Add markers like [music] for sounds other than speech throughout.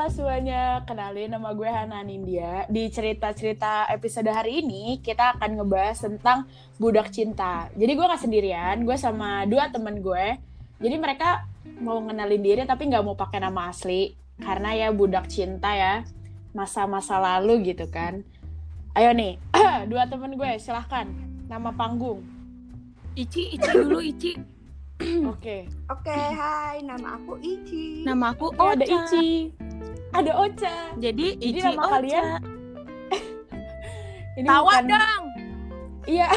halo semuanya. Kenalin nama gue Hana Nindya. Di cerita-cerita episode hari ini, kita akan ngebahas tentang budak cinta. Jadi gue gak sendirian, gue sama dua temen gue. Jadi mereka mau ngenalin diri tapi nggak mau pakai nama asli. Karena ya budak cinta ya, masa-masa lalu gitu kan. Ayo nih, [clears throat] dua temen gue, silahkan. Nama panggung. Ici, Ici dulu Ici. [clears throat] Oke. Oke, hai, nama aku Ici. Nama aku Oh, Ocha. ada Ici. Ada Ocha. Jadi Jadi Ici nama Ocha. kalian [laughs] Ini Tawa bukan- dong. Iya.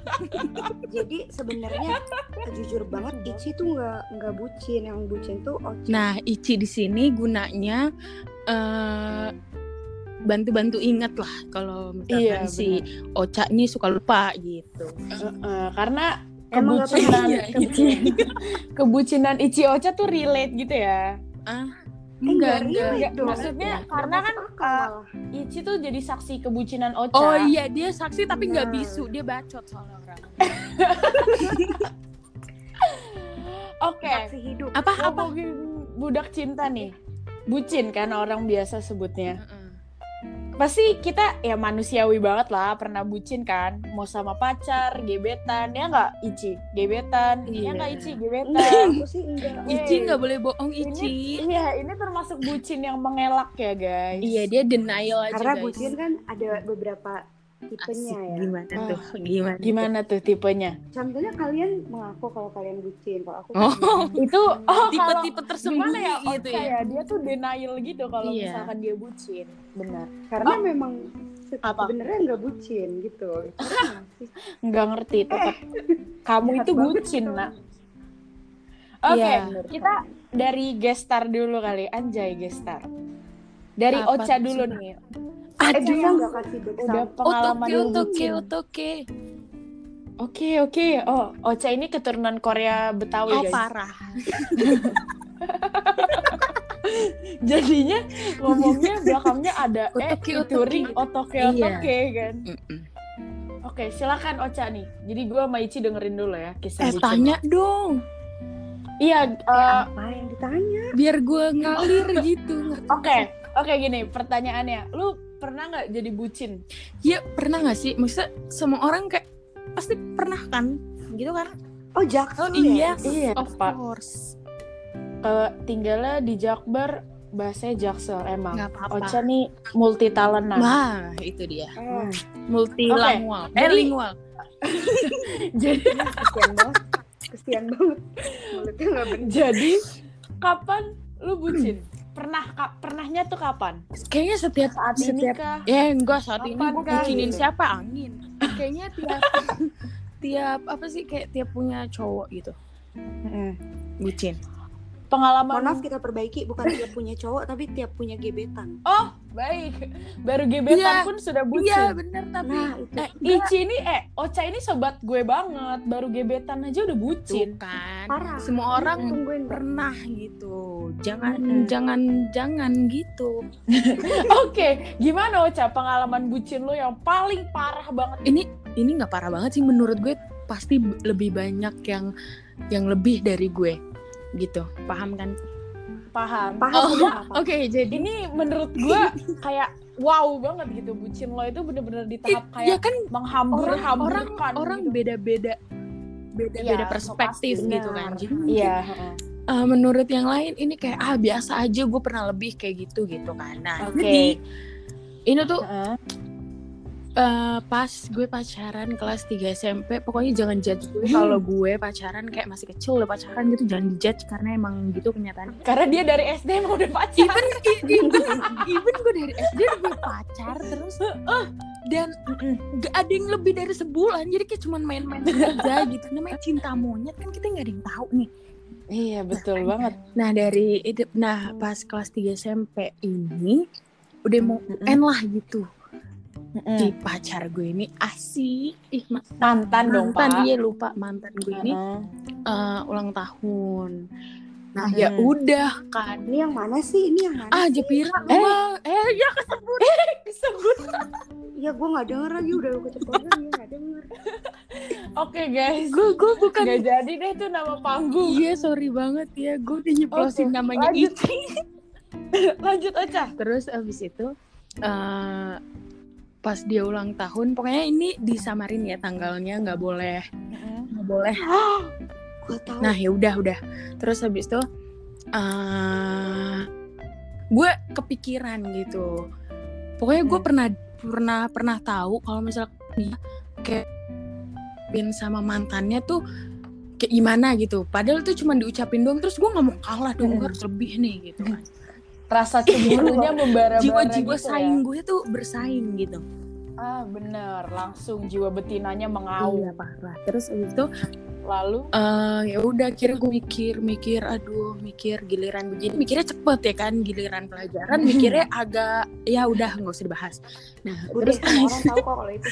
[laughs] Jadi sebenarnya jujur banget Ici tuh nggak nggak bucin, yang bucin tuh Ocha. Nah, Ici di sini gunanya eh bantu-bantu inget lah kalau misalkan Iya, si Ocha ini suka lupa gitu. Eh, karena Emang nggak kebucinan, pernah. [laughs] Iya, kebucinan, kebucinan Ichi Ocha tuh relate gitu ya. Ah, Eh, enggak, nggak enggak. relate dong. Maksudnya Nggak karena kan malah. Ichi tuh jadi saksi kebucinan Ocha. Oh iya, dia saksi tapi nggak Nah. bisu, dia bacot soal orang. [laughs] Oke. Saksi hidup. Apa apa? Budak cinta nih. Bucin kan orang biasa sebutnya. Heeh. Pasti kita ya manusiawi banget lah pernah bucin kan. Mau sama pacar, gebetan, ya nggak Ichi? Gebetan, ya Iya. nggak Ichi? Enggak, Gebetan. aku sih enggak. Ici nggak boleh bohong Ini, Ici. iya, ini termasuk bucin yang mengelak ya guys. Iya, dia denial aja Karena guys. bucin kan ada beberapa tipenya Asik, ya. gimana Ah. tuh? Gimana? Gimana tuh tipenya? Contohnya kalian mengaku kalau kalian bucin, kalau aku Oh. Itu [laughs] oh kalau Tipe-tipe tersembunyi gimana ya gitu Ocha ya. Dia tuh denial gitu kalau Iya. misalkan dia bucin. Benar. Karena memang se- Apa? sebenarnya nggak bucin gitu. [laughs] Nggak ngerti tetap kamu jahat itu bucin, gitu. Nak. Oke, Iya. kita dari gestar dulu kali. Anjay gestar. Dari Apa Ocha dulu Suna? Nih. Eh, Aduh. dia nggak kasih back Udah pengalaman otoke, bucin. otoke. Oke, oke. Oh, Ocha ini keturunan Korea Betawi, Oh, guys. parah. [laughs] Jadinya ngomongnya belakangnya ada eh Otoke, featuring otoke. otoke Iya. kan. Oke, silakan Ocha nih. Jadi gue sama Ichi dengerin dulu ya kisah Eh, bucin. tanya dong. Iya, eh, Apa yang [laughs] ditanya? Biar gue ngalir gitu. oke. Oke gini, pertanyaannya. Lu pernah nggak jadi bucin? Ya, pernah gak sih? Maksudnya semua orang kayak pasti pernah kan? Gitu kan? Oh, Jackson iya. ya? Iya, Of Pak. course. Eh, tinggalnya di Jakbar, bahasanya Jaksel emang. Gak apa-apa. Ocha nih multi talentan. Nah, itu dia. Eh, Multilingual. Oke, Eh, [laughs] jadi- lingual. jadi kesian banget. Kesian banget. Mulutnya nggak jadi kapan lu bucin? Pernah ka- pernahnya tuh kapan? Kayaknya setiap Saat ini setiap kah? Ya enggak saat ini Kapan gue kah? bucinin siapa angin. Kayaknya tiap [laughs] tiap apa sih kayak tiap punya cowok gitu. Bucin. Pengalaman Mohon maaf kita perbaiki bukan tiap punya cowok tapi tiap punya gebetan. Oh, baik. Baru gebetan Iya. pun sudah bucin. Iya bener tapi Nah, itu. eh, Ici ini eh Ocha ini sobat gue banget. Baru gebetan aja udah tuh bucin. kan. Parah. Semua orang Tungguin pernah gitu. Jangan Mm-mm. jangan jangan gitu. [laughs] Oke, gimana Ocha pengalaman bucin lo yang paling parah banget? Ini ini nggak parah banget sih menurut gue pasti lebih banyak yang yang lebih dari gue gitu. Paham kan? Paham. Paham Oh, udah apa? Oke, jadi Ini menurut gue kayak wow banget gitu bucin lo itu bener-bener di tahap ya kayak kan menghambur orang orang hamburkan orang gitu. beda-beda beda-beda Iya, perspektif pasti, gitu kan jadi Iya. eh, menurut yang lain ini kayak ah biasa aja gue pernah lebih kayak gitu gitu kan nah Oke. jadi ini tuh Heeh. Eh, pas gue pacaran kelas 3 SMP pokoknya jangan judge gue kalau gue pacaran kayak masih kecil udah pacaran gitu jangan judge karena emang gitu kenyataan Karena dia dari SD emang udah pacaran. even even even gue dari SD udah gue pacar terus. Dan gak ada yang lebih dari sebulan jadi kayak cuman main-main aja gitu. Namanya cinta monyet kan kita nggak ada yang tahu nih. Iya betul banget. nah dari itu nah pas kelas 3 SMP ini udah mau Mm-mm. end lah gitu Mm-mm. si pacar gue ini asik ih ma- Mantan dong mantan pak. iya lupa mantan gue ini eh, ulang tahun nah Hmm. ya udah kan Ini yang mana sih? Ini yang mana? ah Jepira Eh. eh eh ya [laughs] kesebut Disebut. Ya gue nggak denger lagi udah lu keceplosan ya nggak denger. Oke guys. gue gue bukan Gak jadi deh itu nama panggung. Iya sorry banget ya gue udah nyeplosin Oke, namanya lanjut. Ici [laughs] Lanjut Ocha. terus abis itu eh pas dia ulang tahun pokoknya ini disamarin ya tanggalnya nggak boleh nggak boleh tahu. Nah ya udah udah. Terus habis itu eh gue kepikiran gitu. Pokoknya gue Hmm. pernah pernah pernah tahu kalau misalnya dia kayak bin sama mantannya tuh kayak gimana gitu. Padahal tuh cuma diucapin doang. Terus gue nggak mau kalah dong. Gue Hmm. harus lebih nih gitu kan. Rasa cemburunya [laughs] membara-bara Jiwa-jiwa gitu saing ya. gue tuh bersaing gitu. Ah bener, langsung jiwa betinanya mengaum. Iya parah. Terus itu Lalu eh ya udah kira gue mikir mikir aduh mikir giliran begini mikirnya cepet ya kan giliran pelajaran mikirnya agak ya udah nggak usah dibahas nah Udah terus orang tahu [laughs] kok kalau itu.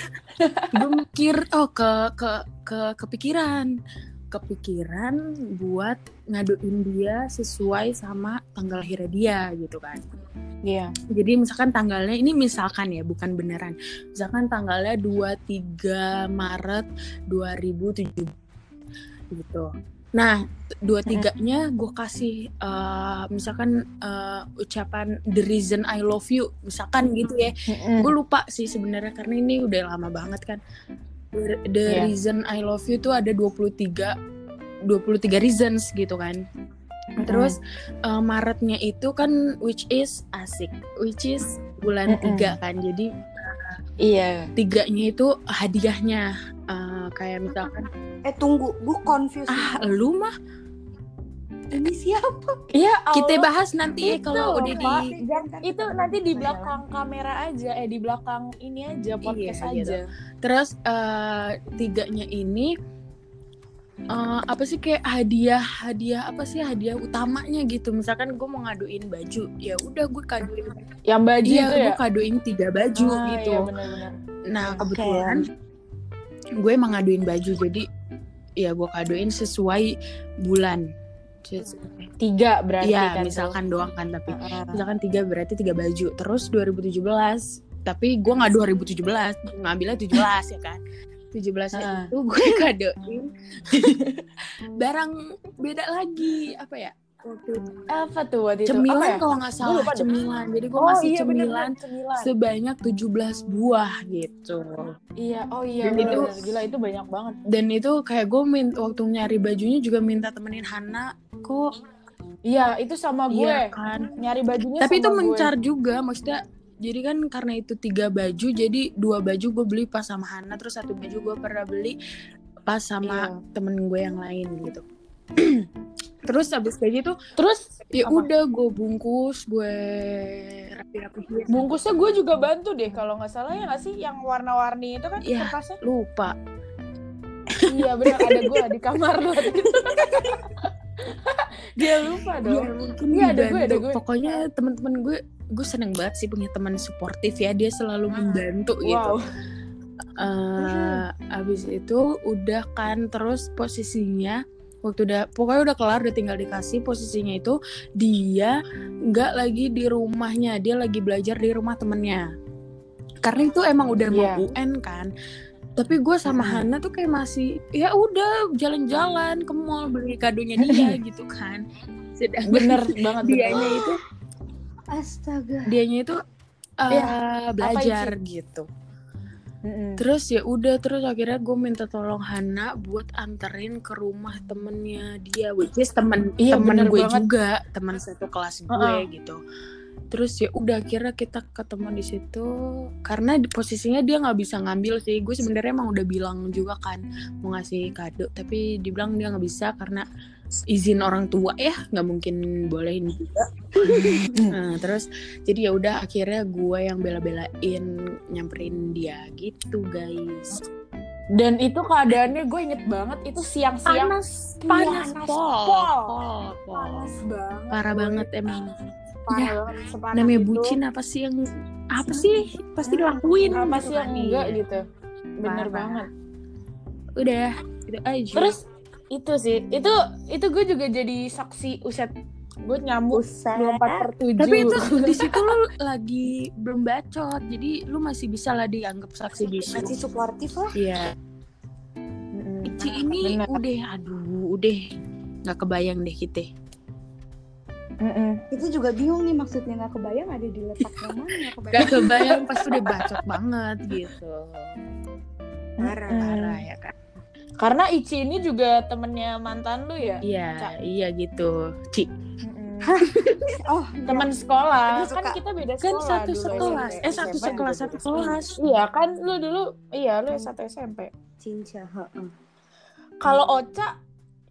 gue mikir oh ke ke ke kepikiran kepikiran buat ngaduin dia sesuai sama tanggal lahirnya dia gitu kan. Iya. jadi misalkan tanggalnya ini misalkan ya bukan beneran. Misalkan tanggalnya 23 Maret 2007 gitu. Nah dua tiganya gue kasih eh, misalkan eh, ucapan the reason I love you misalkan gitu ya. Gue lupa sih sebenarnya karena ini udah lama banget kan the, the Iya. reason I love you tuh ada 23 23 reasons gitu kan Terus eh, Maretnya itu kan which is asik, which is bulan Mm-mm. tiga kan. Jadi Iya. tiganya itu hadiahnya eh, kayak misalkan Eh tunggu, gue confused. ah lu mah ini siapa? Iya. kita bahas nanti ya Itu, kalau udah di itu nanti di belakang kamera aja, eh di belakang ini aja podcast Iya, gitu. aja. terus eh, tiganya ini eh, apa sih kayak hadiah hadiah apa sih hadiah utamanya gitu misalkan gue mau ngaduin baju ya udah gue kaduin Yang baju iya itu ya. gue kaduin tiga baju Ah, gitu Iya benar-benar. Nah Oke. kebetulan gue emang ngaduin baju jadi ya gue kadoin sesuai bulan. Tiga berarti Iya kan. misalkan doang kan tapi Heeh. misalkan tiga berarti tiga baju. Terus 2017 tapi gue nggak 2017 ngambilnya 17 ya kan. 17 Heeh. itu gue kadoin [laughs] barang beda lagi apa ya waktu itu Apa tuh waktu itu? cemilan ya? kalau nggak salah lupa cemilan jadi gue Oh ngasih iya cemilan bener, cemilan. sebanyak 17 buah gitu Iya, oh iya Dan itu- gila itu banyak banget. dan itu kayak gue minta waktu nyari bajunya juga minta temenin Hana kok Iya, itu sama gue. iya kan Nyari bajunya tapi itu sama gue. mencar juga maksudnya jadi kan karena itu tiga baju jadi dua baju gue beli pas sama Hana terus satu baju gue pernah beli pas sama Iya. temen gue yang lain gitu [clears throat] terus habis kayak gitu Terus ya Apa? udah gue bungkus gue rapi-rapihin bungkusnya gue juga bantu deh kalau nggak salah ya nggak sih yang warna-warni itu kan Iya. kertasnya. lupa iya benar ada gue di kamar lo. [laughs] Dia lupa Ya, dong. mungkin Iya, ada gue, ada gue. pokoknya teman-teman gue gue seneng banget sih punya teman suportif ya dia selalu membantu gitu Wow. eh abis itu udah kan terus posisinya waktu udah pokoknya udah kelar udah tinggal dikasih posisinya itu dia nggak lagi di rumahnya dia lagi belajar di rumah temennya karena itu emang udah mau Iya. UN kan tapi gue sama Mm. Hana tuh kayak masih ya udah jalan-jalan ke mall beli kadonya dia [laughs] gitu kan sedangkan Bener banget. dianya itu Astaga. dianya itu eh, Iya, belajar gitu Terus ya udah terus akhirnya gue minta tolong Hana buat anterin ke rumah temennya dia, which is temen Iya, temen gue banget. juga, teman satu kelas gue Heeh. gitu. Terus ya udah akhirnya kita ketemu di situ karena di posisinya dia nggak bisa ngambil sih. Gue sebenarnya emang udah bilang juga kan mau ngasih kado, tapi dibilang dia nggak bisa karena izin orang tua ya nggak mungkin bolehin juga. [laughs] Nah, terus jadi ya udah akhirnya gue yang bela-belain nyamperin dia gitu guys. Dan itu keadaannya gue inget banget itu siang-siang panas panas, panas pol. pol pol pol panas banget. parah banget emang Parah Ya, namanya itu. bucin apa sih yang apa sih pasti dilakuin apa gitu sih yang enggak Iya. gitu. Bener Parah. banget. udah itu aja Terus itu sih, itu itu gue juga jadi saksi uset gue nyamuk 24 per 7 tapi itu di situ lu lagi belum bacot jadi lu masih bisa lah dianggap saksi bisu Masih suportif lah. iya. Ici ini Bener. udah aduh udah nggak kebayang deh kita Mm-mm. Kita juga bingung nih maksudnya nggak kebayang ada di letak yang mana nggak kebayang. Gak kebayang pas udah bacot banget gitu. Parah, Mm-mm. Parah ya kan. Karena Ici ini juga temennya mantan lu ya? Iya, Cak. iya gitu. Ci, Mm-mm. Oh, Teman sekolah, Aku kan kita beda kan sekolah satu dulu sekelas. SMP. Eh satu SMP sekelas, juga satu kelas. Iya kan lu dulu, iya lu satu SMP. cinca. heeh. Kalau Ocha,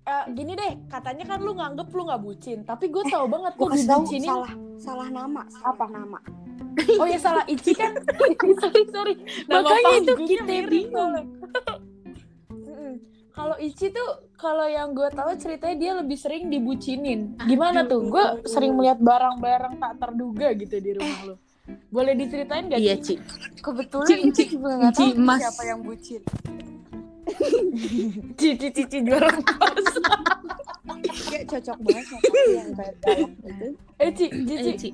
eh, gini deh, katanya kan lu nganggep lu nggak bucin, tapi gue tau banget Gue dibucinin. salah salah nama, salah Apa? nama. Oh ya salah Ici kan, [laughs] sorry sorry. Makanya itu kita bingung. Kalau Ici tuh, kalau yang gue tahu ceritanya dia lebih sering dibucinin. Gimana tuh? Gue sering melihat barang-barang tak terduga gitu di rumah lu. Boleh diceritain gak Iya, Ci? Kebetulan Ci- Ci- juga Ci tahu emas. siapa yang bucin. [laughs] Cici cici jualan kos. Kayak cocok banget sama yang kayak gitu. Eh Ci, Cici.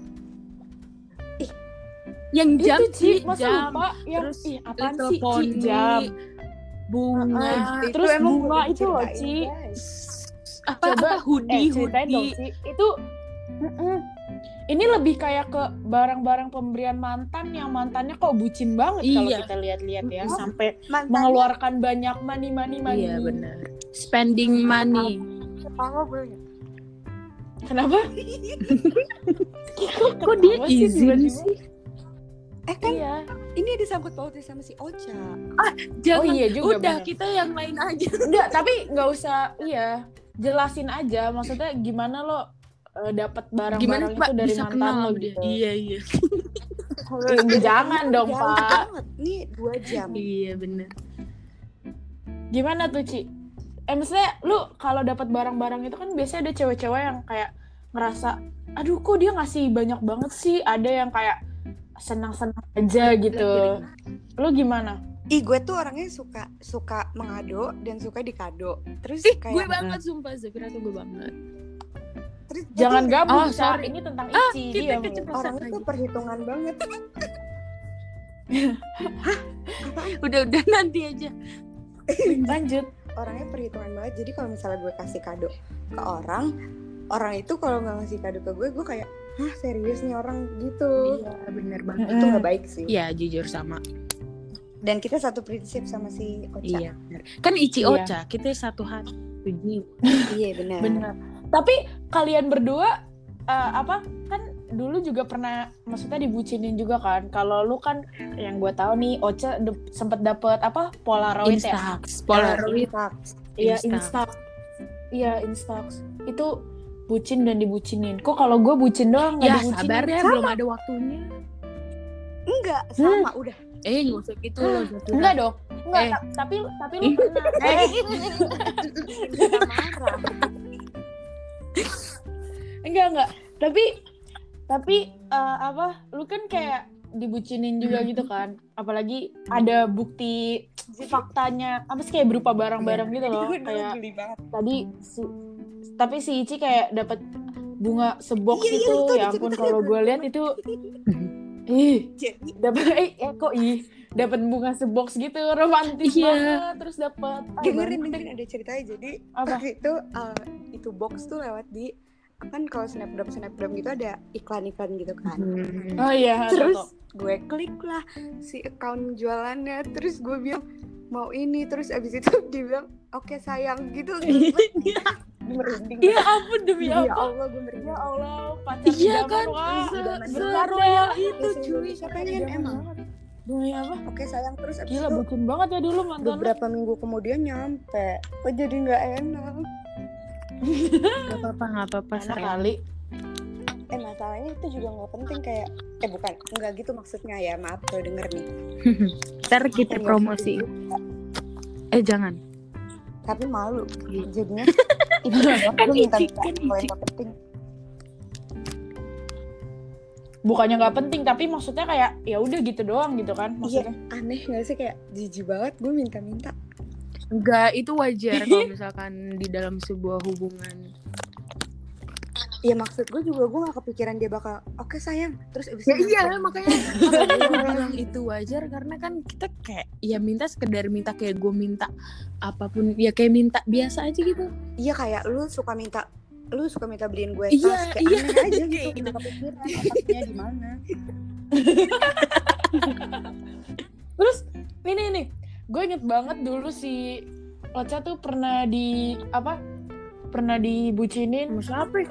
Eh. Yang jam itu Ci, Ci, masa jam. lupa? Yang, Terus ih apaan sih Ci? Jam. Bunga, Ah, Terus emang bunga itu loh, Ci. apa Coba, apa hoodie, eh, dong, hoodie. Ci. Itu, ini lebih kayak ke barang-barang pemberian mantan yang mantannya kok bucin banget kalau Iya. kita lihat-lihat ya. Mm-mm. Sampai Mantannya mengeluarkan banyak money, money, money. Iya benar. Spending money. ketawa gue. Kenapa? [laughs] Kok dia izin sih? Eh kan Iya. Ini disangkut pautnya sama si Ocha. Jangan. Oh iya juga, Udah benar. kita yang lain aja. [laughs] Enggak, tapi nggak usah, iya. Jelasin aja, maksudnya gimana lo eh, dapat Gimana barang-barang Pak itu dari bisa mantan kenal lo gitu. Iya iya. Eh, Jangan dong, Jauh Pak. banget. Nih dua jam. Iya benar. Gimana tuh, Ci? Eh, maksudnya lu kalau dapat barang-barang itu kan biasanya ada cewek-cewek yang kayak ngerasa, aduh kok dia ngasih banyak banget sih. Ada yang kayak senang-senang aja gitu. Lu gimana? Ih gue tuh orangnya suka suka mengado dan suka dikado. Terus Ih, kayak gue banget sumpah Zafira tuh gue banget. terus Jangan jadi gabung, Oh, sorry. Ini tentang Ah, Ici. kita dia tuh lagi. perhitungan banget. [laughs] Udah udah nanti aja. Lanjut. Orangnya perhitungan banget. Jadi kalau misalnya gue kasih kado ke orang, orang itu kalau nggak ngasih kado ke gue, gue kayak, hah serius nih orang gitu. Iya benar banget. Itu nggak baik sih. Iya jujur sama. Dan kita satu prinsip sama si Ocha. Iya benar. Kan Ici Iya. Ocha kita satu hati. Iya benar. Bener. Tapi kalian berdua eh, apa kan dulu juga pernah maksudnya dibucinin juga kan. Kalau lu kan yang gue tahu nih Ocha de- sempet dapet apa Polaroid ya. Instax, Polaroid. Instax. Iya Instax. Instax. Iya Instax. Itu bucin dan dibucinin. Kok kalau gue bucin doang nggak Ya dibucinin? sabar ya belum ada waktunya. Enggak, sama udah. Eh nggak usah gitu loh. Zafira. Enggak dong. Enggak, Eh. ta- tapi tapi lu pernah. [laughs] Eh, marah. [laughs] Enggak enggak. Tapi tapi eh, apa? Lu kan kayak dibucinin juga gitu kan. Apalagi ada bukti faktanya apa sih kayak berupa barang-barang gitu loh. Kayak tadi si tapi si Ici kayak dapat bunga sebox Iya, iya, itu itu ya ampun kalau gue lihat itu [laughs] ih Jadi dapat eh, eh, kok ih dapat bunga sebox gitu romantis Iya. banget terus dapat dengerin dengerin ada ceritanya jadi Apa? waktu itu uh, itu box tuh lewat di kan kalau snapgram snapgram gitu ada iklan-iklan gitu kan. Hmm. oh iya terus tahu. gue klik lah si account jualannya. Terus gue bilang mau ini. Terus abis itu [laughs] dia bilang oke sayang gitu [laughs] Gue merinding ya ampun demi ya apa Allah gue merinding ya Allah pacar Iya kan, wah. se- Idaman se- banget. Berkarya. itu Bahasa cuy. Indonesia pengen emang demi apa oke sayang terus abis gila itu bucin banget ya dulu mantan beberapa minggu kemudian nyampe kok jadi nggak enak Gak apa-apa gak apa-apa Enak sayang. kali eh masalahnya itu juga nggak penting kayak eh bukan nggak gitu maksudnya ya maaf kalau denger nih [laughs] Ntar kita promosi. Eh jangan. tapi malu Iya. jadinya [laughs] itu Kan [laughs] minta minta kan penting. Bukannya nggak penting tapi maksudnya kayak ya udah gitu doang gitu kan iya maksudnya. aneh nggak sih kayak jijik banget gue minta minta. Enggak, itu wajar [laughs] kalau misalkan di dalam sebuah hubungan. Iya maksud gue juga gue gak kepikiran dia bakal oke sayang terus abis Ya itu iya, nyampe. makanya bilang [laughs] itu wajar karena kan kita kayak ya minta sekedar minta kayak gue minta apa pun ya kayak minta biasa aja gitu. iya kayak lu suka minta lu suka minta beliin gue Iya, tas kayak iya. aneh aja [laughs] gitu Kayak gitu. nggak kepikiran otaknya di mana [laughs] Terus ini nih, gue inget banget dulu si Ocha tuh pernah di apa? Pernah dibucinin. Sama siapa ya?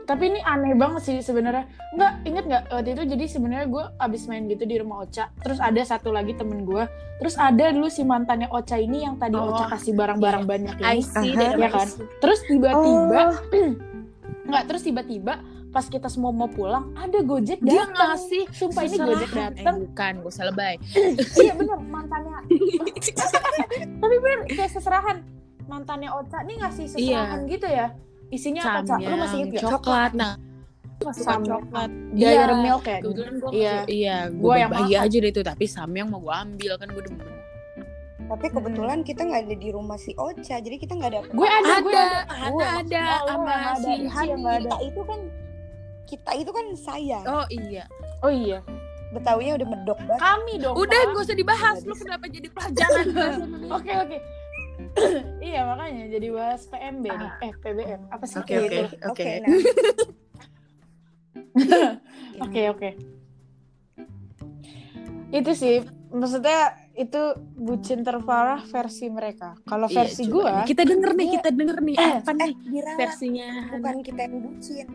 Tapi ini aneh banget sih sebenarnya. Enggak, inget nggak waktu itu jadi sebenarnya gue abis main gitu di rumah Ocha. Terus ada satu lagi temen gue. Terus ada dulu si mantannya Ocha ini yang tadi Oh, Ocha kasih barang-barang banyak I ini. see, dari Iya I kan? Terus tiba-tiba Oh. [clears throat] nggak terus tiba-tiba pas kita semua mau pulang ada Gojek Dia datang. ngasih Sumpah ini Gojek datang. Eh, bukan, gue salah lebay. [clears throat] iya bener mantannya [laughs] tapi bener kayak seserahan mantannya Ocha nih ngasih seserahan gitu ya isinya apa Ca? lu masih inget gak? coklat. Nah, suka Samyang. coklat. Dairy milk ya Kebetulan gue Iya. iya, gue Gua yang makan. aja deh itu, tapi Samyang mau gue ambil kan gue demen. tapi kebetulan kita nggak ada di rumah si Ocha jadi kita nggak ada gue ada gue Ada, Gua- ada, sama si Hani. kita itu kan kita itu kan saya Oh iya. oh iya betawinya udah medok banget kami dong Udah gak usah dibahas, lu kenapa jadi pelajaran [laughs] oke oke [coughs] iya makanya jadi bahas PMB nih. Eh PBM apa sih Oke, oke. oke. Oke. nah. [coughs] Oke oke. Itu sih maksudnya itu bucin terparah versi mereka. Kalau Iya, versi gue nih. Kita denger nih, Iya. kita denger nih. Eh, apa eh nih diralat versinya? Bukan kita yang bucin.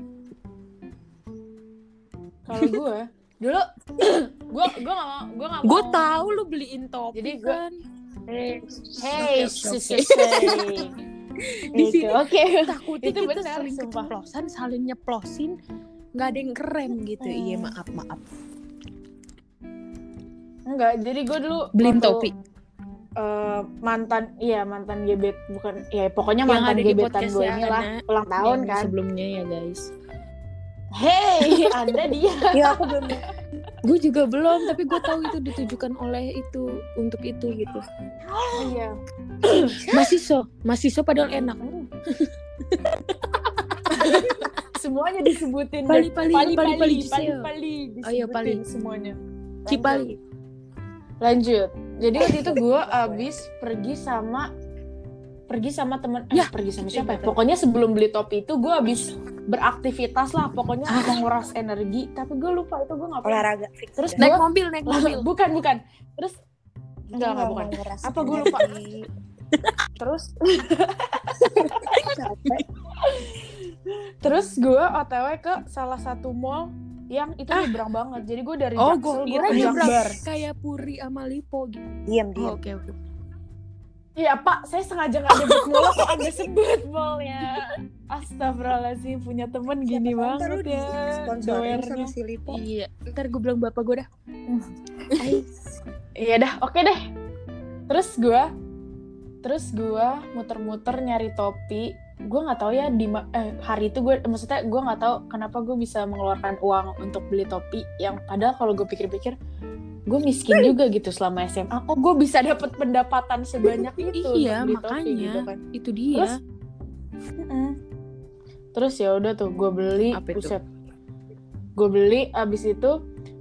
Kalau gue [laughs] dulu gue gue gak mau gue gak mau. Gue tahu lu beliin topi Jadi gua- kan. Hey oke, susu oke. Di sini oke Takutnya Itu kita benar, saling sumpah. keceplosan, saling nyeplosin, nggak ada yang keren gitu. Hmm. Iya maaf maaf. enggak jadi gue dulu Beliin topi. eh, mantan iya mantan gebet bukan ya pokoknya Yang mantan gebetan gue inilah Ana. ulang tahun Yang kan Sebelumnya ya guys. Hey anda dia [laughs] ya aku belum Gue juga belum, tapi gue tahu itu ditujukan oleh itu untuk itu gitu. iya [clears throat] Masih so, masih so padahal enak. [laughs] semuanya disebutin Pali, pali, pali pali, pali pali, pali pali Oh iya, pali. semuanya Cipali. lanjut jadi waktu itu gue abis pergi sama pergi sama temen eh, Ya, pergi sama siapa ya? [laughs] pokoknya sebelum beli topi itu gue abis beraktivitas lah pokoknya Ah. menguras energi tapi gue lupa itu gue ngapain olahraga terus ya. Naik gue mobil, naik mobil. bukan bukan terus enggak enggak nggak bukan Apa gua lupa? [laughs] terus terus gue otw ke salah satu mall yang itu Ah. nyebrang banget jadi gue dari Oh, Jaksel gue gue kira ke nyebrang Jakbar kayak Puri sama Lipo gitu. diam Oh, diam Oke, oke. Iya pak, saya sengaja nggak nyebut mall kok anda sebut mallnya. Astagfirullahaladzim, punya temen gini Siapa lu banget ya. Doernya. sama si Lipo Iya, ntar gue bilang bapak gue dah. [laughs] Iya dah, oke deh. Terus gue, terus gue muter-muter nyari topi. Gue nggak tahu ya di eh, hari itu gue, maksudnya gue nggak tahu kenapa gue bisa mengeluarkan uang untuk beli topi. Yang padahal kalau gue pikir-pikir, gue miskin juga gitu selama SMA. Oh, gue bisa dapat pendapatan sebanyak itu Iya, makanya. gitu kan. Itu dia. Terus, Mm-mm. Terus ya udah tuh gue beli, Apa itu? Gue beli abis itu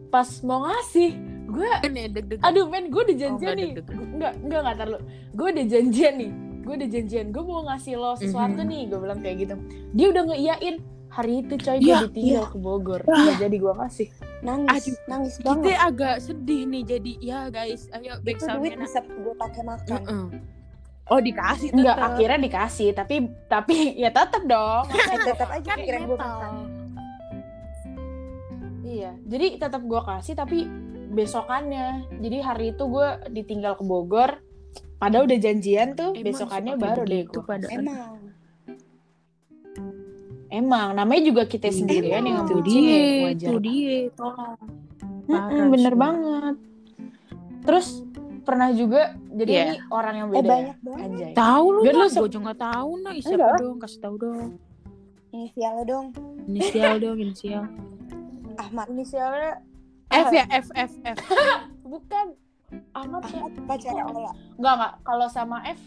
pas mau ngasih, gue Kan ya, aduh men gue udah Oh, janjian nggak nih. deg-degan. Enggak, enggak enggak tar lu. Gue udah janjian nih. Gue udah janjian, gue mau ngasih lo sesuatu Mhm. nih, gue bilang kayak gitu. Dia udah ngeiyain hari itu coy gue Iya, ditinggal ke Bogor. Nggak jadi gue kasih. nangis Aduh, nangis Kita banget agak sedih nih jadi ya guys. Ayo back itu duit bisa gue pakai makan Heeh. Oh dikasih Enggak, tetep. akhirnya dikasih, tapi tapi [laughs] ya tetap dong. eh, tetap aja Kan pikiran gue makan Iya, jadi tetap gue kasih tapi besokannya. Jadi hari itu gue ditinggal ke Bogor. Padahal udah janjian tuh, Emang besokannya baru deh gitu gue. emang Emang, namanya juga kita sendirian yang itu ngebucin ya, dia, wajar. itu dia, tolong. Mm-mm, bener sih. banget. Terus pernah juga, jadi Iya. ini orang yang eh beda ya. banyak banget Anjay. Tahu lu Biar lu gue juga nggak tahu nah. Siapa dong? Kasih tahu dong. inisial lo dong Inisial dong, [laughs] inisial. Ahmad Inisialnya F ya, F, F, F. [laughs] bukan Ahmad ya. Ahmad pacar Ola Enggak, enggak. Kalau sama F,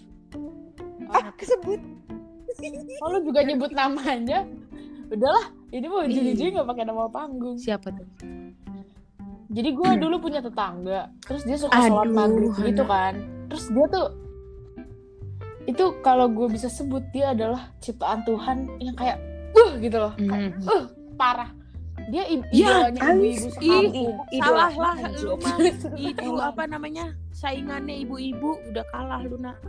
ah kesebut [laughs] oh, lu juga nyebut namanya. Udahlah, ini mau ujung-ujung nggak pakai nama panggung. Siapa tuh? Jadi gue dulu punya tetangga, terus dia suka sholat maghrib Hana. gitu kan. Terus dia tuh itu kalau gue bisa sebut dia adalah ciptaan Tuhan yang kayak uh gitu loh Hmm. uh parah dia i- Ya, ibu-ibu sekampung Idola. Salah lah lu mah [laughs] itu apa namanya saingannya ibu-ibu udah kalah lu nak.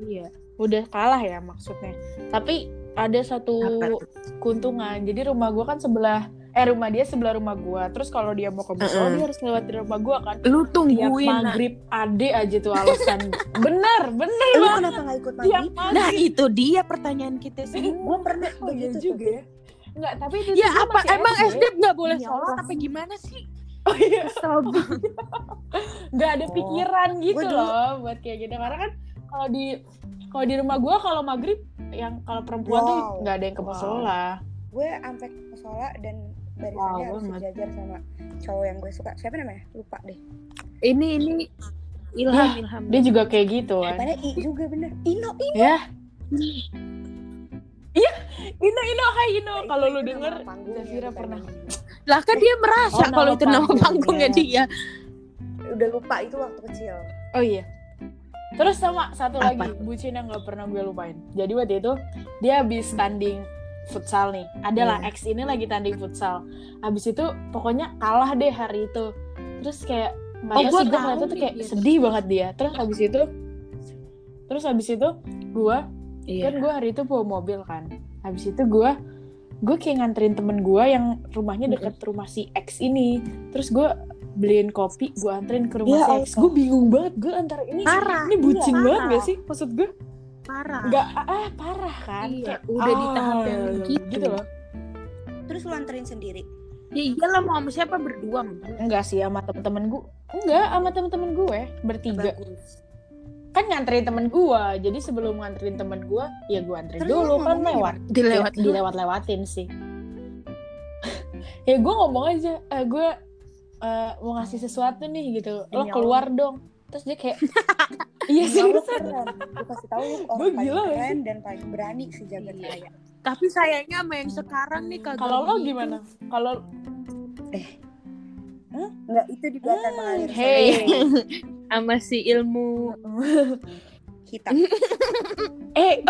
Iya udah kalah ya maksudnya tapi ada satu Apa keuntungan jadi rumah gua kan sebelah eh rumah dia sebelah rumah gua terus kalau dia mau ke musola Mm-mm. dia harus lewatin rumah gua kan Lu tiap tungguin. Nak. maghrib ade aja tuh alasan [laughs] bener bener Lu banget kenapa nggak ikut tiap maghrib? Nah itu dia pertanyaan kita sih. Gue pernah oh iya begitu juga ya Enggak, tapi itu Ya apa emang SD nggak boleh Ya sholat apa gimana sih? Oh iya, [laughs] nggak ada Oh. pikiran gitu loh buat kayak gitu. Karena kan kalau di kalau di rumah gua kalau maghrib yang kalau perempuan tuh Wow. nggak ada yang ke Wow. musola. gue sampai ke musola dan barisannya Wow, harus sejajar sama cowok yang gue suka siapa namanya lupa deh Ini ini Ilham Ya, Ilham. Dia juga kayak gitu kan. Padahal I juga bener Ino Ino Ya. Iya, Ino Ino Hai Ino. Kalau lu denger panggungnya, Zafira pernah. Lah kan dia merasa Oh, kalau itu nama panggungnya. panggungnya dia. udah lupa itu waktu kecil Oh iya. Terus sama satu Apa? lagi bucin yang nggak pernah gue lupain. Jadi waktu itu dia habis tanding futsal nih. Adalah Iya. ex ini lagi tanding futsal. Habis itu pokoknya kalah deh hari itu. Terus kayak Oh, gua sih gue tuh kayak dia. sedih banget dia. Terus habis itu terus habis itu gue Iya. kan gue hari itu bawa mobil kan. Habis itu gue gue kayak nganterin temen gue yang rumahnya deket rumah si X ini. Terus gue beliin kopi, gue anterin ke rumah Ya si. Allah. Gue bingung banget, gue antara ini Parah. ini bucin Iya, banget parah. gak sih? Maksud gue Parah. nggak ah parah kan? Iya, Kayak, udah di tahap ah, yang gitu. loh. terus lu anterin sendiri Ya iyalah mau sama siapa berdua. Enggak sih sama temen-temen gue. Enggak sama temen-temen gue bertiga. bagus Kan nganterin temen gue. Jadi sebelum nganterin temen gue, ya gue anterin Terus dulu lu kan lewat. Dilewat Ya, dilewat-lewatin sih. [laughs] ya gue ngomong aja, eh, gue eh, mau ngasih sesuatu nih gitu. Lo keluar dong. Terus dia kayak, [laughs] iya sih. Nggak, lu keren gue kasih tahu lu orang paling gila keren dan paling berani sejagat Iya. raya Tapi sayangnya yang sekarang nih kagak. Kalau lo begitu. gimana? Kalau Enggak, itu dibiarkan mengalir hey, [laughs] sama si ilmu hitam [laughs] eh,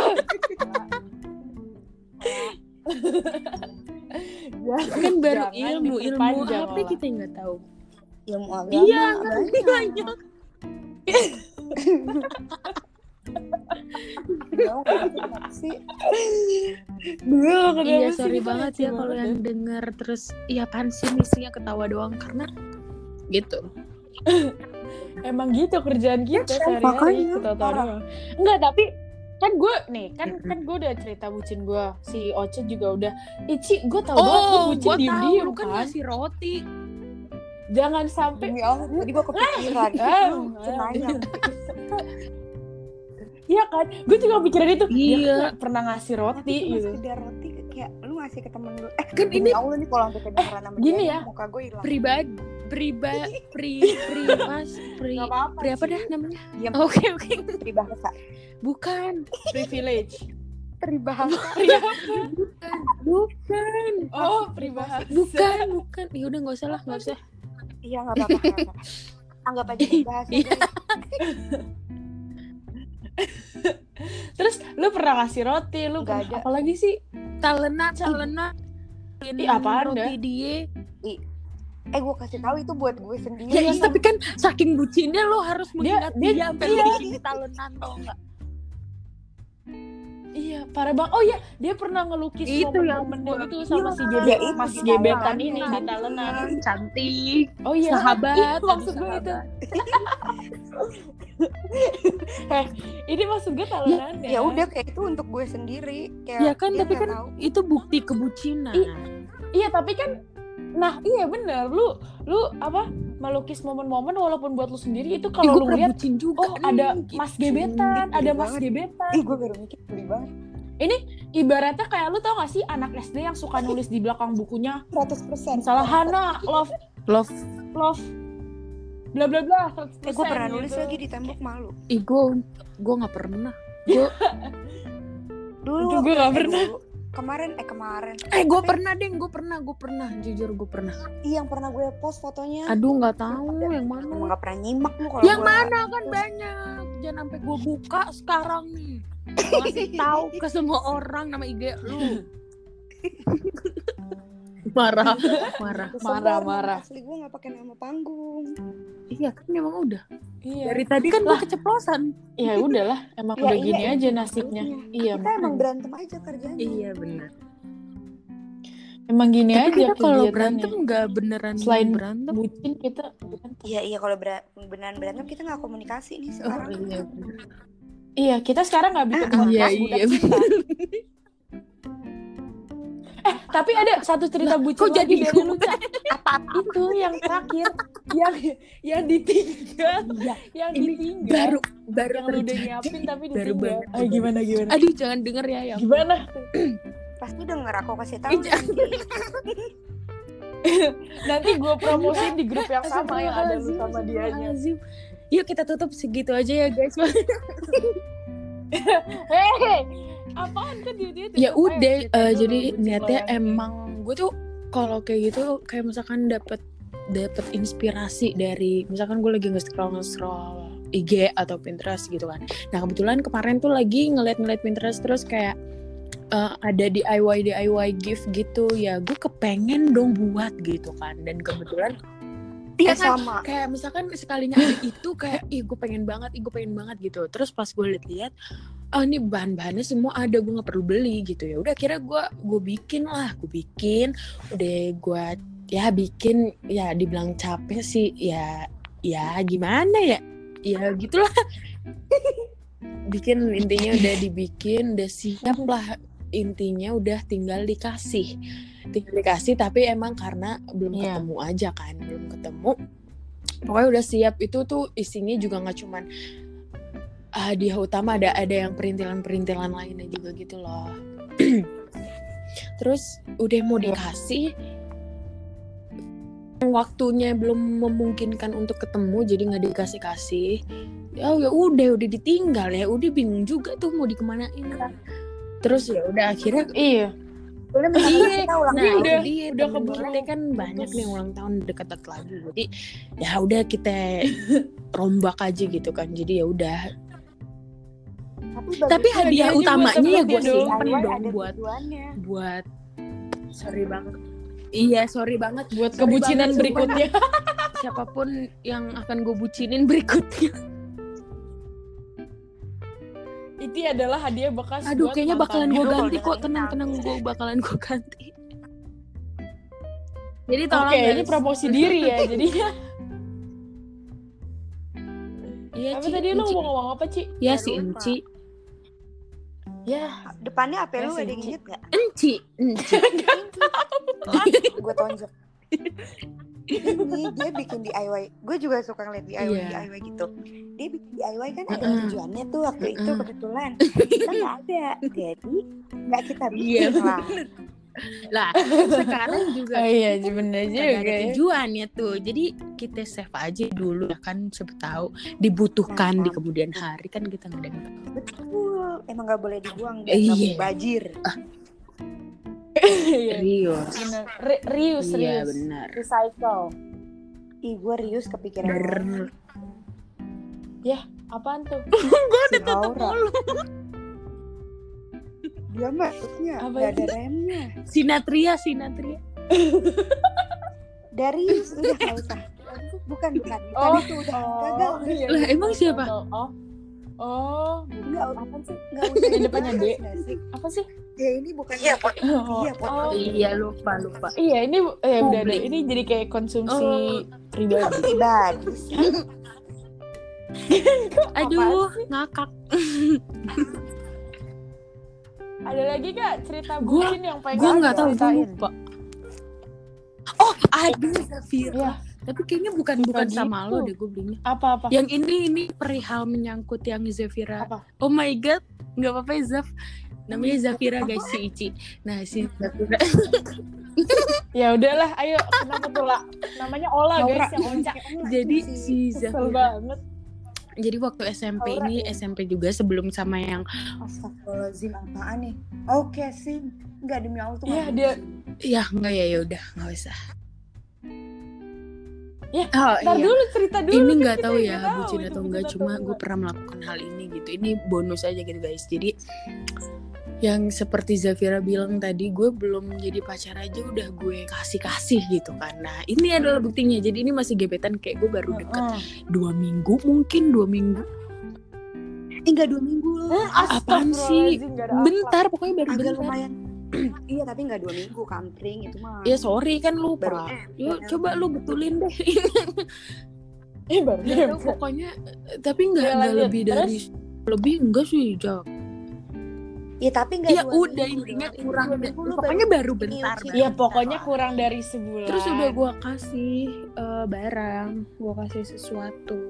kan baru Jangan ilmu ilmu apa kita nggak tahu. ilmu agama Iya, ngerti banyak. banyak. Sih Gue Iya sorry banget ya kalau yang denger terus iya apaan sih misinya ketawa doang karena gitu. [laughs] Emang gitu kerjaan kita sehari-hari ketawa doang. Enggak, tapi kan gue nih kan kan gue udah cerita bucin gue si Oce juga udah. Ici gue tau banget lu Oh, bucin diem diem lu kan kan? ngasih roti. jangan sampai demi Allah tadi gue kepikiran. Ah, [laughs] cenayang. iya kan? Gue juga pikirin itu. Dia Iya. kan nggak pernah ngasih tapi roti cuma gitu. sekedar roti kayak lu ngasih ke temen lu eh Kan ini- Allah nih kalau sampai kedengeran sama gini dia ya. muka gue hilang Pribadi pribadi [laughs] pri pri mas pri Gak apa-apa pri apa sih. dah namanya? Diam. Oke oke. peribahasa Bukan. privilege peribahasa Bukan. oh peribahasa Bukan, bukan. Ya udah nggak usah lah, nggak usah. iya nggak apa-apa [laughs] anggap aja peribahasa Iya. [laughs] terus lu pernah ngasih roti lu pernah ada. apalagi sih Talena, talena. Ih, apaan roti dah? dia. eh gue kasih tahu itu buat gue sendiri Ya, iya, tapi kan saking bucinnya lo harus mengingat dia- dia, sampai iya. bikin talenan tau nggak? iya parah banget oh iya dia pernah ngelukis Itu yang gua- gitu sama Iya, si ya gebet itu mas gebetan ini di talenan Cantik. oh iya Sahabat. Ih, tadi maksud gue itu sahabat. [laughs] [laughs] [laughs] eh ini maksud gue talenan ya udah kayak itu untuk gue sendiri kayak Ya kan, tapi kan tahu. itu bukti kebucinan. Ih, iya tapi kan nah iya bener lu lu apa melukis momen-momen walaupun buat lu sendiri itu kalau lu lihat juga. oh ada nih, mas gitu. gebetan Gede ada mas banget. gebetan ih gue baru mikir beli banget ibaratnya kayak lu tau gak sih anak SD yang suka nulis di belakang bukunya 100% misalnya Hana love Love. love bla bla bla 100% eh gue pernah nulis gitu. lagi di tembok malu Ih, gue gue nggak pernah. [laughs] dulu Itu waktu- gue nggak pernah. dulu. kemarin eh kemarin Eh, gue pernah deh, gue pernah, gue pernah. Jujur gue pernah. Ih, yang pernah gue post fotonya Aduh, nggak tahu yang mana. emang gak pernah nyimak lu kalau Yang gue- mana kan banyak. Jangan sampai gue buka sekarang nih. Ngasih tahu ke semua orang nama IG lu. [laughs] marah [laughs] marah Marah, marah. asli gue nggak pakai nama panggung iya kan emang udah Iya. dari tadi kan gue keceplosan Ya udahlah, emang [laughs] Ya, udah iya, gini iya. aja nasibnya. Iya, kita emang berantem aja kerjanya iya benar emang gini tapi aja kita kalau berantem nggak beneran Selain berantem bucin kita berantem. iya iya kalau ber- beneran berantem kita nggak komunikasi nih oh, sekarang iya bener. Iya, kita sekarang nggak bikin Ah, podcast iya, iya. Eh, tapi ada satu cerita Lah, bucin kok lagi jadi dari lu, Cak. Itu yang terakhir, yang yang ditinggal, Iya, yang ini ditinggal. baru baru yang lu udah terjadi. nyiapin tapi Baru ditinggal. banget. Ah, gimana gimana? aduh jangan denger ya yang Gimana? pasti denger aku kasih tahu Ih, jangan. nanti. Gue promosiin di grup yang sama yang ada lu sama dianya. Yuk kita tutup segitu aja ya guys. [laughs] [laughs] Hei, apaan kan dia dia ya aja udah, eh, dulu jadi niatnya ini. emang gue tuh kalau kayak gitu kayak misalkan dapet dapet inspirasi dari misalkan gue lagi nge-scroll nge-scroll IG atau Pinterest gitu kan. Nah kebetulan kemarin tuh lagi ngeliat-ngeliat Pinterest terus kayak eh, ada DIY DIY gift gitu ya gue kepengen dong buat gitu kan dan kebetulan Iya kan? sama kayak misalkan sekalinya ada itu kayak ih gue pengen banget ih gue pengen banget gitu terus pas gue lihat-lihat oh ini bahan-bahannya semua ada gue nggak perlu beli gitu. Ya udah kira gue gue bikin lah gue bikin. Udah gue ya bikin ya dibilang capek sih ya ya gimana ya? Ya gitulah. [laughs] Bikin intinya udah dibikin udah siap lah. Intinya udah tinggal dikasih. Tinggal dikasih tapi emang karena belum Iya. ketemu aja kan belum ketemu. Pokoknya udah siap. Itu tuh isinya juga nggak cuman hadiah utama ada ada yang perintilan perintilan lainnya juga gitu loh. Terus udah mau Iya. dikasih waktunya belum memungkinkan untuk ketemu jadi nggak dikasih kasih ya ya udah udah ditinggal ya. Udah bingung juga tuh mau dikemanain. Terus ya udah akhirnya Iya. Minta Iya, ulang nah tahun. udah- dia udah keburu kita kan banyak nih yang ulang tahun deket-deket lagi. Jadi ya udah kita [laughs] rombak aja gitu kan. Jadi ya udah Tapi, tapi hadiah utamanya ya gue simpen dong buat tujuannya. buat sorry banget iya sorry banget Buat Sorry kebucinan banget, berikutnya. [laughs] siapa pun yang akan gue bucinin berikutnya Itu adalah hadiah bekas aduh buat kayaknya bakalan gue ganti kok tenang tenang gue bakalan gue ganti jadi tolong ini guys. promosi diri ya. Jadinya [laughs] iya apa Ci, tadi lu mau ngomong apa, Ci? ya Ya, si lupa. Enci Ya, Depannya apa lu Ya, ada inget gak? Enci Enci [laughs] gue tonjok. Ini dia bikin DIY. Gue juga suka ngeliat DIY Iya. DIY gitu. Dia bikin DIY kan ada tujuannya tuh waktu itu kebetulan. Kita nggak ada. [laughs] Jadi nggak kita Iya, bikin lah. Lah [laughs] sekarang juga oh iya, bener juga ada ya. tujuannya tuh jadi kita save aja dulu ya kan siapa tahu dibutuhkan di Nah. kemudian hari kan kita nggak ada. Betul. Emang nggak boleh dibuang biar Iya. nggak mubazir. [laughs] Iya. serius Bener. Ri- Rius, iya Rius. benar Recycle. Ih, gue rius kepikiran Ber orang. Apaan tuh? [laughs] si Haura. Dia mah maksudnya Apa nggak ada itu? remnya. sinatria sinatria Dari udah nggak usah. Bukan bukan. Oh, itu udah Oh, gagal. iya, Lah, iya, emang tahu, siapa? Oh. Oh, Enggak, apa sih? nggak usah Di depannya D. Apa sih? Ya ini bukan Iya, pot. Oh, Iya, pot. oh. iya lupa lupa Iya, ini eh udah ada. Publik. Ini jadi kayak konsumsi Oh. pribadi. Pribadi. aduh ngakak [laughs] Ada lagi gak cerita Gua- bucin yang pengen gue nggak tahu gue lupa oh ada Zafira Iya. tapi kayaknya bukan bukan sama gitu. lo deh gue belinya Apa-apa? yang ini ini perihal menyangkut yang Zafira Apa? oh my god nggak apa-apa ya, Zaf namanya Zafira guys si Ici nah si Zafira Ya udahlah, ayo kenapa tuh lah? Namanya Ola guys, yang onca. jadi si Kesel Zafira banget. Jadi waktu SMP Aura, ini ya. SMP juga sebelum sama yang Astagfirullahaladzim apaan nih? Oke sih. Enggak demi Allah tuh. Iya, nggak dia- bisa. ya enggak ya ya udah nggak usah Ya, oh, Ntar iya. dulu cerita dulu. ini kan nggak tahu nggak ya bucin atau enggak cuma gue pernah melakukan hal ini gitu ini bonus aja gitu guys jadi yang seperti Zafira bilang tadi gue belum jadi pacar aja udah gue kasih kasih gitu kan. Nah ini adalah buktinya. Jadi ini masih gebetan kayak gue baru deket. Dua minggu mungkin dua minggu. Eh, enggak dua minggu. Loh. Hmm, apaan sih? nggak apa. bentar pokoknya baru Agak bentar. lumayan. [clears throat] iya, tapi enggak dua minggu kampring itu mah. ya sorry kan Baru lupa eh, yuk coba lu betulin deh. [laughs] Eh, baru Nggak tahu, pokoknya tapi nggak Ya, nggak lebih dari lebih enggak sih Jok Iya, tapi enggak ya udah minggu intinya kurang minggu pokoknya baru Iya, bentar Iya pokoknya kurang dari sebulan. terus udah gue kasih eh, barang gue kasih sesuatu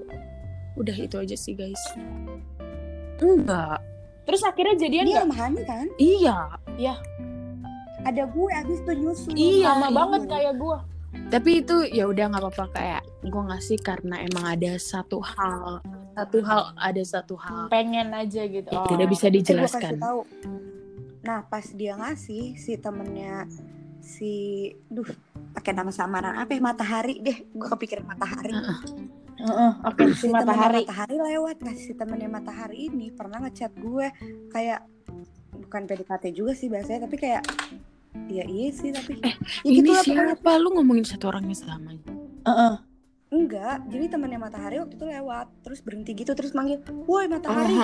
udah itu aja sih guys enggak Terus akhirnya jadian Dia nggak? sama Hani kan? iya Ada gue abis itu nyusul. Iya, Sama iya. banget kayak gue. tapi itu ya udah nggak apa-apa kayak gue ngasih karena emang ada satu hal satu hal ada satu hal Pengen aja gitu. Oh. tidak bisa Eh, dijelaskan kasih tahu. Nah, pas dia ngasih si temennya si duh pakai nama samaran apa ya matahari deh gue kepikiran matahari Heeh, Oke si si temennya matahari. matahari lewat nah si temennya matahari ini pernah ngechat gue kayak bukan PDKT juga sih biasanya tapi kayak ya iya sih tapi ya ini gitu siapa lu ngomongin satu orang yang sama Heeh. Enggak jadi temennya matahari waktu itu lewat terus berhenti gitu terus manggil woi matahari?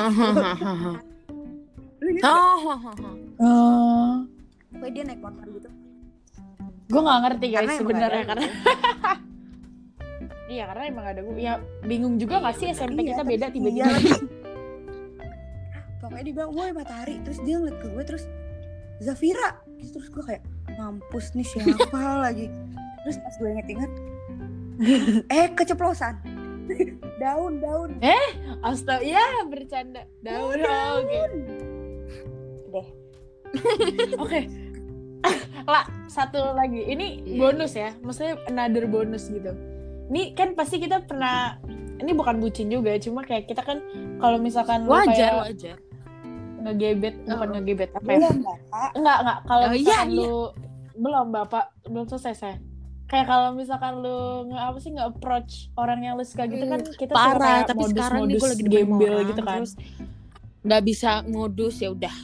Oh. Pokoknya dia naik motor gitu Gue nggak ngerti guys sebenarnya karena. [laughs] Iya karena emang ada gue. Ya bingung juga nggak sih SMP Iya, kita beda iya tiba-tiba. lagi. [laughs] pokoknya dia bilang woi matahari terus dia ngeliat ke gue terus Zafira terus gue kayak mampus nih siapa [laughs] lagi terus pas gue inget-inget [laughs] eh keceplosan [laughs] daun daun Astaga, ya bercanda. Daun. oh, Oke. Deh. [laughs] Oke. Lah, satu lagi. Ini Iya. bonus ya. Maksudnya another bonus gitu. Ini kan pasti kita pernah ini bukan bucin juga, cuma kayak kita kan kalau misalkan lu wajar kayak wajar ngegebet, bukan Oh. ngegebet apa ya? belum bapak Enggak, enggak. Kalau Oh, iya, misalkan iya. lu belum Bapak, belum selesai saya. Kayak kalau misalkan lu nge apa sih nge approach orang yang lu suka gitu kan kita parah kayak tapi sekarang nih gue modus-modus lagi gembel orang, gitu kan. terus nggak bisa modus ya udah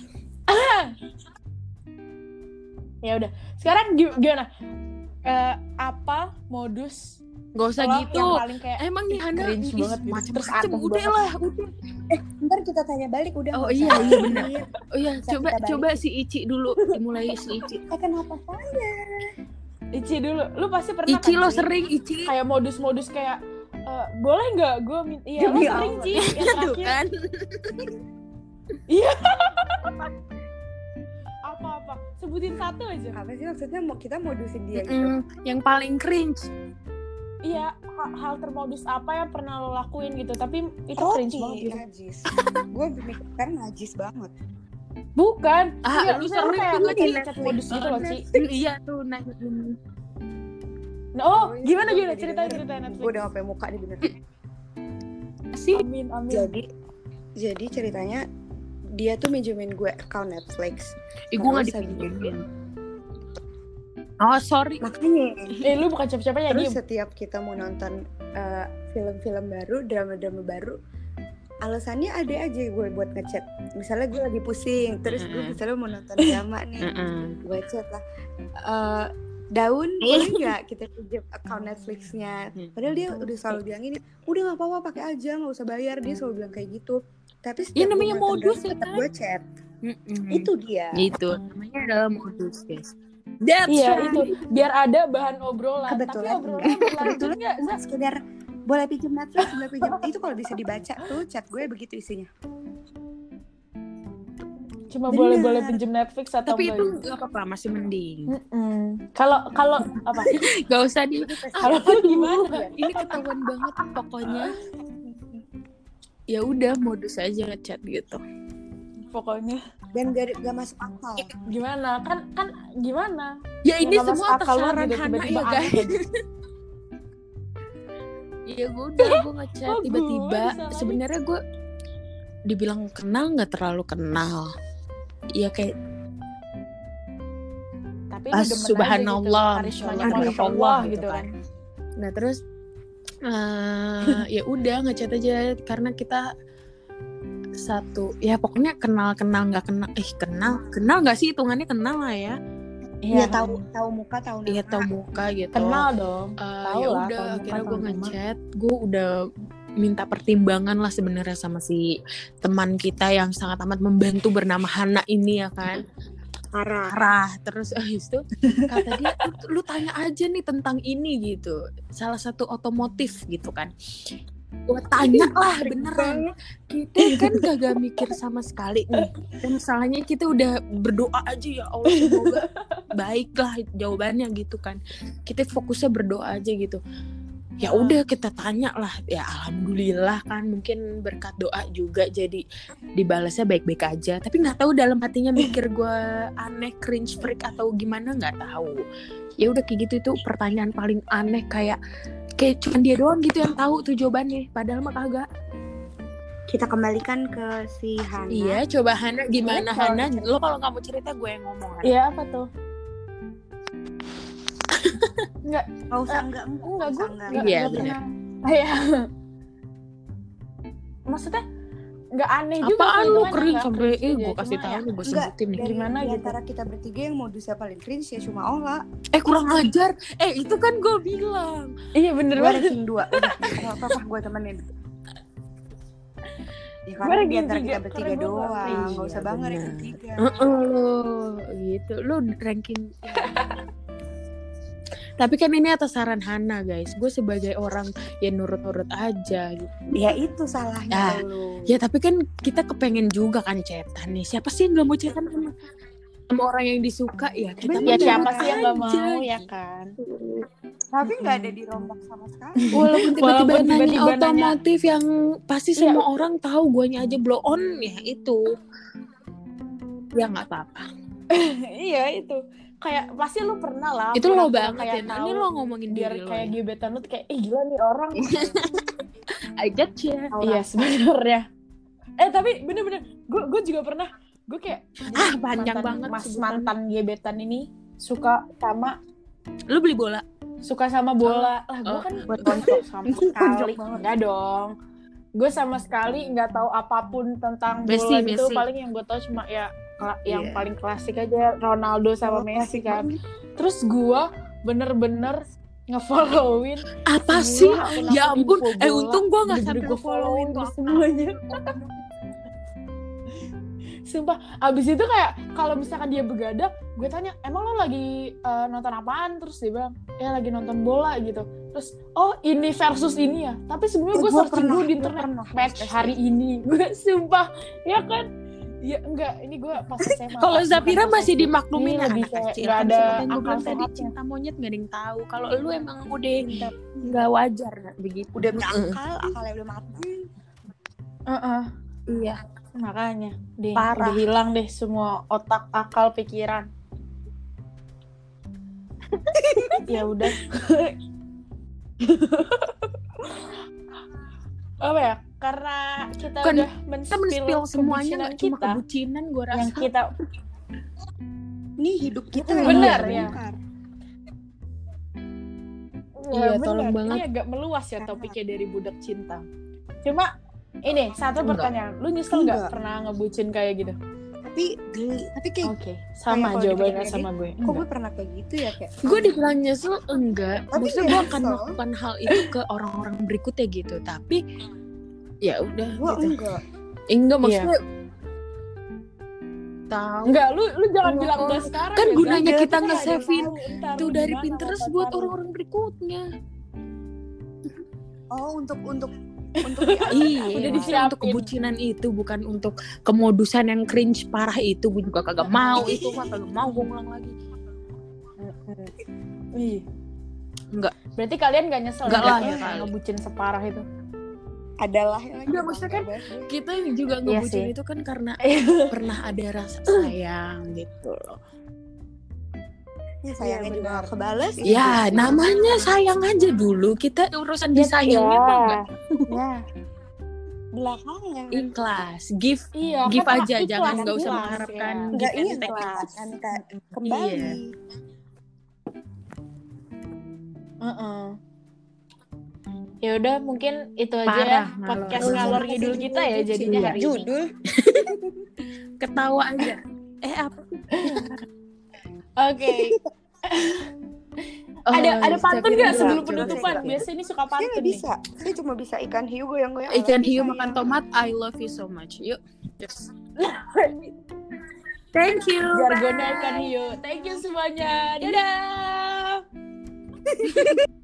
[laughs] Ya udah. Sekarang gi- gimana? Eh, apa modus nggak usah lo gitu kayak emang nih Hana banget gitu. Terus macem-macem aneh udah banget. lah udah ntar kita tanya balik udah Oh, nggak iya, iya, lanjutin. oh ya Bisa coba coba si Ici dulu dimulai si Ici eh kenapa saya Ici dulu. Lu pasti pernah Ici kan, lo sering Ici kayak modus-modus kayak eh, boleh nggak gue min iya lo sering. Ci [laughs] yang terakhir. kan. [laughs] Apa-apa. Sebutin satu aja. Apa sih maksudnya? Mau kita modusin dia gitu? Mm, yang paling cringe. Iya ha- hal termodus apa yang pernah lo lakuin gitu. Tapi itu roti. cringe banget gitu. Najis. Gue mikir sekarang najis banget bukan. Ah, iya, lu sering kayak ngechat modus gitu loh Ci. Iya tuh nah mm. Nah, oh iya, gimana gimana? ceritain gue Netflix. Udah sampai muka nih bener. Sih. Amin amin. Jadi jadi ceritanya dia tuh minjemin gue account Netflix. Ih, gue Terus habis dipinjemin. oh sorry. Makanya. Eh lu bukan siapa-siapa ya terus diem. setiap kita mau nonton eh, film-film baru drama-drama baru alasannya ada aja gue buat ngechat. Misalnya gue lagi pusing terus gue misalnya mau nonton drama [laughs] nih gue chat lah. Eh, daun [laughs] boleh nggak kita pinjam account Netflixnya? Padahal dia udah selalu bilang ini udah nggak apa-apa pakai aja nggak usah bayar. Dia selalu bilang kayak gitu. Tapi Ya, namanya modus ya kan? gue chat. Mm-mm. itu dia. Itu namanya adalah modus guys. That's iya right. itu. Biar ada bahan obrolan. Kebetulan. tapi obrolan berlanjut kebetulan [laughs] nggak sekedar boleh pinjam Netflix boleh pinjam. Itu kalau bisa dibaca tuh chat gue begitu isinya. Cuma Bener. boleh boleh pinjem Netflix atau tapi itu enggak nggak apa-apa masih mending. Kalau kalau apa? [laughs] Nggak usah di kalau gimana? ini ketahuan banget pokoknya. Ya udah modus aja ngechat gitu. Pokoknya. Dan gak, gak masuk akal. Gimana? Kan kan gimana? Ya Ya, ini semua saran gitu, Hana ya guys [laughs] Iya gue udah gue [laughs] ngechat. Tiba-tiba sebenarnya gue dibilang kenal nggak terlalu kenal. Iya kayak tapi Ah, aja subhanallah, gitu, Allah, gitu gitu kan. nah terus eh, ya udah ngechat aja karena kita satu ya pokoknya kenal kenal nggak kenal eh kenal kenal nggak sih hitungannya kenal lah ya Iya tahu tahu muka tahu nama. iya tau muka gitu Kenal dong. Eh, Tahu ya lah, udah tahu akhirnya tahu gue ngechat gue udah minta pertimbangan lah sebenarnya sama si teman kita yang sangat amat membantu bernama Hana ini ya kan Arah. arah terus [laughs] habis itu kata dia lu, lu tanya aja nih tentang ini gitu salah satu otomotif gitu kan gue tanya lah beneran. kita [laughs] kan kagak mikir sama sekali. Nih dan masalahnya kita udah berdoa aja ya Allah semoga baiklah jawabannya gitu kan. Kita fokusnya berdoa aja gitu. Ya udah kita tanya lah. Ya alhamdulillah kan mungkin berkat doa juga jadi dibalasnya baik-baik aja. Tapi nggak tahu dalam hatinya mikir gue aneh cringe freak atau gimana nggak tahu ya udah kayak gitu itu pertanyaan paling aneh kayak kayak cuma dia doang gitu yang tahu tuh jawabannya padahal mah kagak Kita kembalikan ke si Hana. iya coba Hana gimana Iya, Hana cerita- lo kalau nggak mau cerita gue yang ngomong Hana. Iya apa tuh? [laughs] Nggak usah enggak enggak. Enggak, usah gue enggak, Iya, pernah. Iya. [laughs] Maksudnya enggak aneh juga apaan sih, lu kering sampai eh gue kasih tahu ya- nih gue sebutin nih Dari, Gimana di gitu? antara kita bertiga yang modusnya paling cringe ya cuma Ola. eh kurang ajar eh itu kan gue bilang Iya bener Gue banget. ranking 2. Udah, enggak apa-apa gue temenin. Ya karena di antara tiga, kita bertiga nggak doang, enggak usah banget ranking 3. Heeh, lo gitu lu ranking tapi kan ini atas saran Hana guys gue sebagai orang yang nurut-nurut aja gitu Ya itu salahnya Ah, lu. ya tapi kan kita kepengen juga kan cetan nih siapa sih yang nggak mau cetan sama, sama orang yang disuka ya kita Bener. Ya siapa sih yang enggak aja, mau ya gitu. kan? Tapi enggak ada di rombak sama sekali. [laughs] Walaupun tiba-tiba nanya tiba-tiba nanya- otomotif yang pasti Iya. semua orang tahu guanya aja blow on ya itu. Ya nggak apa-apa. iya itu. Kayak pasti lu pernah lah. Itu lo banget kayak ya. Tahu, Ini lo ngomongin biar diri kayak ya. gebetan lu kayak eh gila nih orang. [laughs] I get ya. Iya sebenarnya. Eh tapi bener-bener gue gue juga pernah gue kayak Ah, panjang mantan- banget mas sebutannya. mantan gebetan ini suka sama Lu beli bola? suka sama bola lah gue Oh. kan buat konco sama [laughs] sekali enggak dong gue sama sekali nggak tahu apa pun tentang Messi, bola Messi. paling yang gue tahu cuma ya yang Iya. paling klasik aja Ronaldo sama Oh, Messi kan banget. terus gue bener-bener ngefollowin Apa sih? Ya ampun. info Eh bola. untung gua nggak sampai gue followin tuh semuanya Sumpah, abis itu kayak kalau misalkan dia begadang, gue tanya, emang lo lagi eh, nonton apaan? Terus dia bilang, ya lagi nonton bola gitu. Terus, oh ini versus ini ya. Tapi sebelumnya gue searching dulu di internet pernah. match hari ini. [laughs] Gue sumpah, ya kan? Ya enggak, ini gue pas SMA. Kalau Zafira masih dimaklumin anak lebih kayak kecil. nggak Kan ada gue akal bilang tadi sehatnya. cinta monyet gak ada yang tahu. Kalau lu emang udah nggak wajar nggak begitu. Udah punya akal, akalnya udah matang. Heeh. Iya. Makanya, deh, Parah. udah hilang deh semua otak, akal, pikiran. [laughs] ya udah. [laughs] Apa ya? Karena kita Kan udah Kita men-spill men-spill semuanya kebucinan nggak cuma kita, kebucinan gue rasa. yang kita Ini hidup kita Bener, yang ya. dibongkar. Iya, bener. tolong banget. Ini agak meluas ya topiknya dari budak cinta. Cuma ini satu Enggak. pertanyaan, lu nyesel nggak Enggak. pernah ngebucin kayak gitu? Tapi geli, tapi kayak Oke, sama kalau jawabannya sama gue. kok Enggak. gue pernah kayak gitu ya kayak gue dibilang nyesel enggak Tapi maksudnya gue akan melakukan hal itu ke orang-orang berikutnya gitu tapi ya udah gue gitu enggak enggak Iya. maksudnya tahu Enggak, lu lu jangan Enggak, bilang oh. enggak sekarang. Kan ya, gunanya kita nge-save-in tahu ntar itu dari gimana Pinterest buat tahu. orang-orang berikutnya oh untuk untuk untuk [laughs] iya Udah disiapin. untuk kebucinan itu bukan untuk kemodusan yang cringe parah itu gue juga kagak mau itu mah kagak mau gue ngulang lagi Ih. Enggak. Berarti kalian gak nyesel Enggak ya, lah, ya, ngebucin separah itu? Adalah yang Enggak, maksudnya kan kita juga Iya ngebucin sih. itu kan karena [laughs] pernah ada rasa sayang gitu loh ya, sayangnya Iya, juga benar. kebales Ya, namanya sayang aja dulu. Kita urusan disayangnya mah enggak Ya. belakangan ikhlas. Give Iya, Give kan aja, ikhlas, jangan nggak usah ikhlas, mengharapkan ya. enggak give iya kan kembali Iya. Heeh. Ya udah mungkin itu aja Parah, ya ngalor. podcast ngalor ngidul judul kita ya jadinya hari ini. Judul. [laughs] Ketawa aja. Eh apa? Oke. Oh, ada ada pantun nggak sebelum penutupan? Biasanya ini suka Saya pantun nggak nih. bisa. Saya cuma bisa ikan hiu goyang-goyang. Ikan I love hiu makan tomat. I love you so much. Yuk. Yes. [laughs] Thank you. Jargonnya ikan hiu. Thank you semuanya. Dadah. [laughs]